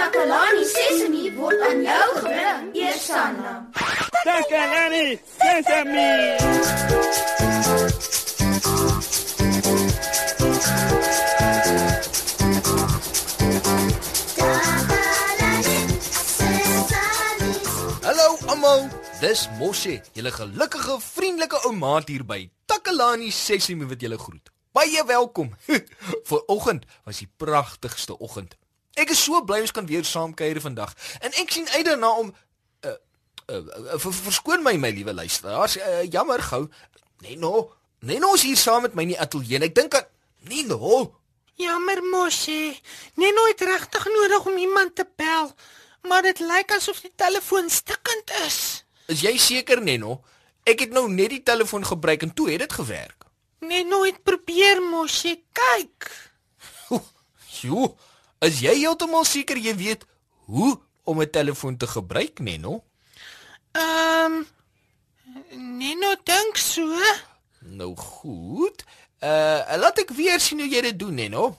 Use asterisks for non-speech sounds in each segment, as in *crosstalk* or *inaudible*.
Takalani Sesemi word aan jou gebring, Eersanna. Takalani Sesemi. Hallo almal. Dis Moshe, julle gelukkige, vriendelike ou maat hier by Takalani Sesimi wat julle groet. Baie welkom. *laughs* Vanoggend was die pragtigste oggend. Ek is so bly ons kan weer saam kuier vandag. En ek sien uit daarna om uh, uh, uh, ver, verskoon my my liewe luisteraars. Uh, jammer gou. Neno, Neno is hier saam met my in die ateljee. Ek dink aan Neno. Jammer Moshi. Neno het regtig nodig om iemand te bel, maar dit lyk asof die telefoon stikkend is. Is jy seker Neno? Ek het nou net die telefoon gebruik en toe het dit gewerk. Neno het probeer Moshi, kyk. Jo, is jy heeltemal seker jy weet hoe om 'n telefoon te gebruik, Neno? Ehm um, Neno dink so. Nou goed. Uh laat ek weer sien hoe jy dit doen, Neno.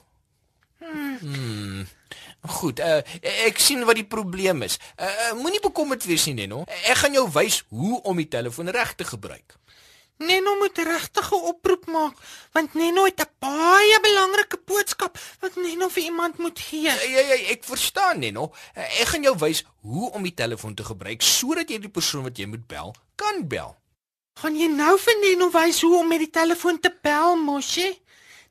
Hmm. Goed, uh ek sien wat die probleem is. Uh, moenie bekommerd wees nie, Neno. Ek gaan jou wys hoe om die telefoon reg te gebruik. Neno moet regtig 'n oproep maak, want Neno het 'n baie belangrike Neno vir iemand moet gee. Ja, ja, ja, ek verstaan, Neno. Uh, ek gaan jou wys hoe om die telefoon te gebruik sodat jy die persoon wat jy moet bel, kan bel. Gaan jy nou vir Neno wys hoe om met die telefoon te bel, Moshi?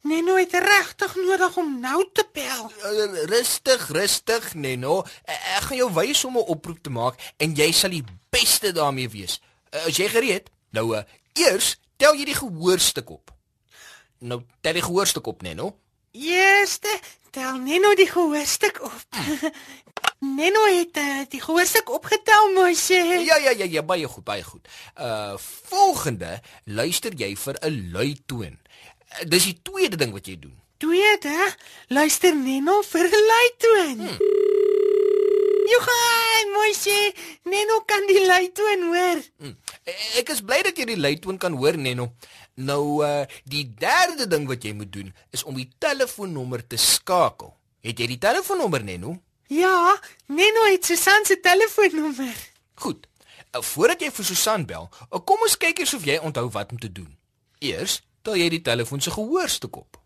Neno het regtig nodig om nou te bel. Uh, rustig, rustig, Neno. Uh, ek gaan jou wys hoe om 'n oproep te maak en jy sal die beste daarmee wees. Uh, is jy gereed? Nou, eers tel jy die gehoorstuk op. Nou, tel die gehoorstuk op, Neno. Eerste, tel Neno die gehoorstuk op. *laughs* Neno het uh, die gehoorstuk opgetel, Moshi. Ja, ja, ja, ja, baie goed, baie goed. Uh volgende, luister jy vir 'n lui toon. Uh, dis die tweede ding wat jy doen. Tweede, luister Neno vir 'n luitoon. Hmm. Johan, Moshi, Neno kan die luitoon hoor. Hmm. Ek is bly dat jy die luitoon kan hoor, Neno. Nou uh die derde ding wat jy moet doen is om die telefoonnommer te skakel. Het jy die telefoonnommer, Neno? Ja, Neno het Susan se telefoonnommer. Goed. Uh, voordat jy vir Susan bel, uh, kom ons kyk eers of jy onthou wat om te doen. Eers tel jy die telefoon se gehoorstuk op.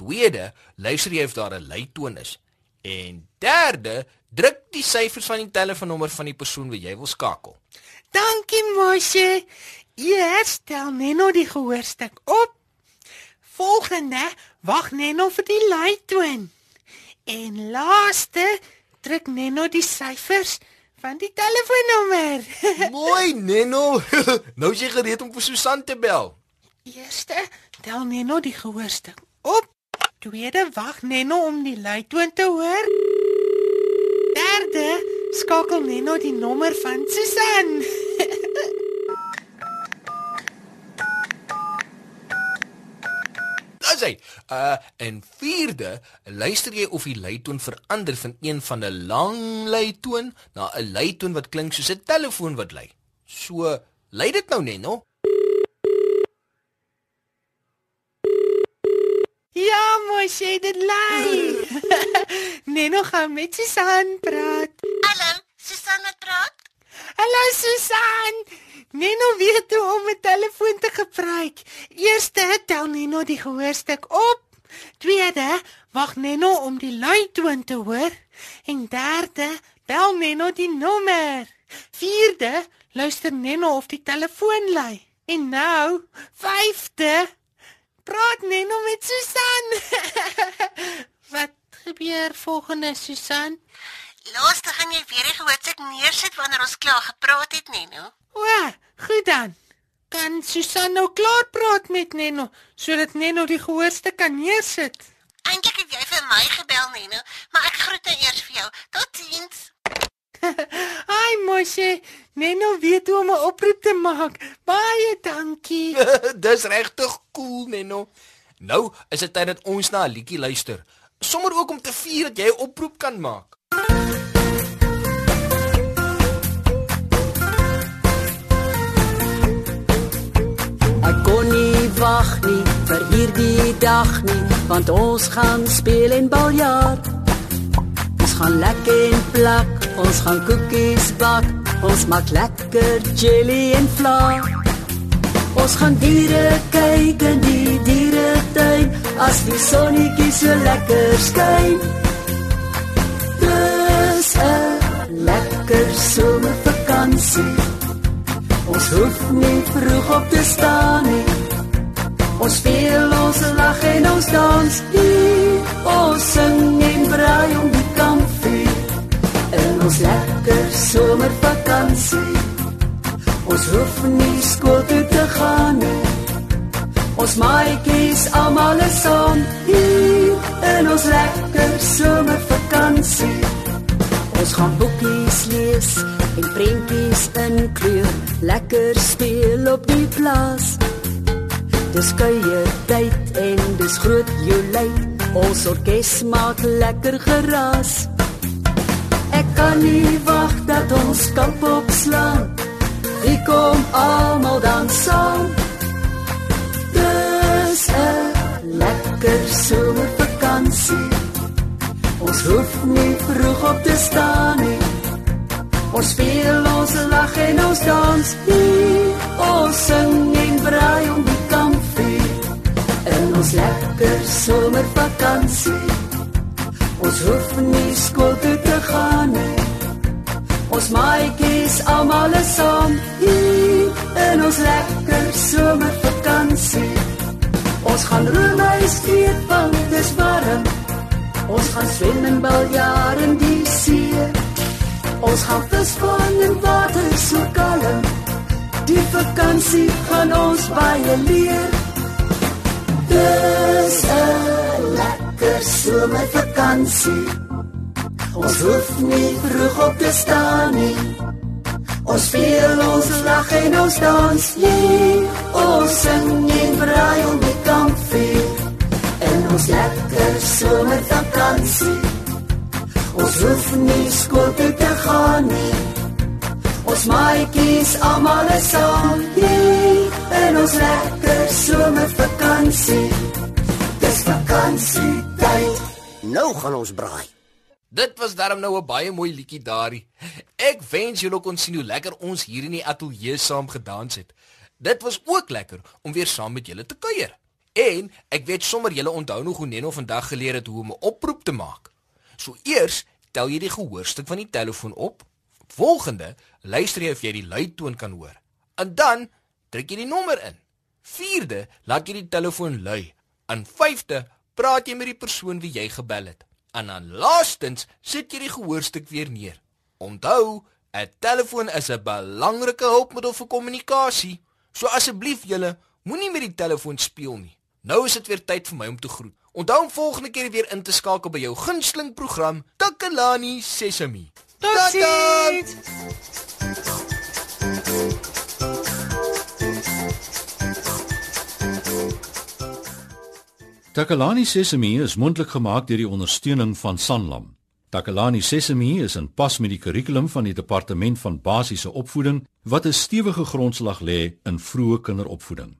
Tweede, luister jy of daar 'n luitoon is. En derde, druk die syfers van die telefoonnommer van die persoon wat jy wil skakel. Dankie, Moshi. Eers tel Neno die gehoorstuk op. Volgende, wag Neno vir die luitoon. En laaste, druk Neno die syfers van die telefoonnommer. *laughs* Mooi, Neno. *laughs* nou is jy gereed om vir Susan te bel. Eerste, tel Neno die gehoorstuk op. Tweede, wag Neno om die luitoon te hoor. Derde, skakel Neno die nommer van Susan. Dis hy. Uh en vierde, luister jy of die luitoon verander van een van 'n lang luitoon na 'n luitoon wat klink soos 'n telefoon wat lui. So, lui dit nou net, no? Ja, Moshe, dit lei. *laughs* Neno gaan met Susan praat. Hallo, Susan wat praat? Hallo Susan. Neno weet hoe om 'n telefoon te gebruik. Eerste, tel Neno die gehoorstuk op. Tweede, wag Neno om die luitoon te hoor. En derde, bel Neno die nommer. Vierde, luister Neno of die telefoon lui. En nou, vyfde, praat Neno met Susan. *laughs* Wat gebeur volgende Susan? Laaste gaan jy weer die gehoorstuk neersit wanneer ons klaar gepraat het, Neno. O, goed dan. Kan Susan nou klaar praat met Neno sodat Neno die gehoorstuk kan neersit? Eintlik het jy vir my gebel, Neno, maar ek groet nou eers vir jou. Totsiens. *laughs* Ai Moshe, Neno weet hoe om 'n oproep te maak. Baie dankie. *laughs* Dis regtig cool, Neno. Nou is dit tyd dat ons na 'n liedjie luister. Sommer ook om te vier dat jy 'n oproep kan maak. Ek kon nie wag nie vir hierdie dag nie, want ons gaan speel en baljaar. Ons gaan lekker en plak, ons gaan koekies bak, ons maak lekker jelly en vla. Ons gaan diere kyk in die dieretuin as die sonnetjie so lekker skyn. Dis 'n lekker somervakansie. Ons hoef nie vroeg op te staan nie. Ons speel, ons lag en ons dans. Die, ons sing en braai om die kampvuur. In ons lekker somervakansie. Ons hoef nie skool toe te gaan nie. Ons maatjies almal is saam hier in ons lekker somervakansie. Ons gaan boekies lees en prentjies inkleur, lekker speel op die plaas. Dis kuier tyd en dis groot Julie. Ons orkes maak lekker geraas. Ek kan nie wag dat ons kamp opslaan. Wie kom almal dan saam? Dis 'n lekker somervakansie. Ons hoef nie vroeg op te staan nie. Ons speel, ons lag en ons dans. Nie, ons sing en braai om die kampvuur. In ons lekker somervakansie. Ons hoef nie skool toe te gaan nie. Ons maatjies almal is saam hier in ons lekker somervakansie. Ons gaan roemuis eet want dis warm. Ons gaan swem en baljaar in die see. Ons gaan visvang in water so kalm. Die vakansie gaan ons baie leer. Dis 'n lekker somervakansie. Ons hoef nie vroeg op te staan nie. Ons speel, ons lag en ons dans. Nee, ons sing en braai om die kampvuur. En ons lekker somervakansie. Ons hoef nie skool toe te gaan nie. Ons maatjies almal is saam. Nee, en ons lekker somervakansie. Dis vakansietyd. Nou gaan ons braai. Dit was darm nou 'n baie mooi liedjie daarin. Ek wens julle kon sien hoe lekker ons hier in die ateljee saam gedans het. Dit was ook lekker om weer saam met julle te kuier. En ek weet sommer julle onthou nog hoe Neno vandag geleer het hoe om 'n oproep te maak. So eers tel jy die gehoorstuk van die telefoon op. Volgende, luister jy of jy die luitoon kan hoor. En dan druk jy die nommer in. Vierde, laat jy die telefoon lui. En vyfde, praat jy met die persoon wie jy gebel het. En dan laastens sit jy die gehoorstuk weer neer. Onthou, 'n telefoon is 'n belangrike hulpmiddel vir kommunikasie. So asseblief julle, moenie met die telefoon speel nie. Nou is dit weer tyd vir my om te groet. Onthou om volgende keer weer in te skakel by jou gunsteling program Takalani Sesemi. Totsiens. Takalani Sesemi is mondelik gemaak deur die ondersteuning van Sanlam. Takalani Sesemi is in pas met die kurrikulum van die Departement van Basiese Opvoeding wat 'n stewige grondslag lê in vroeë kinderopvoeding.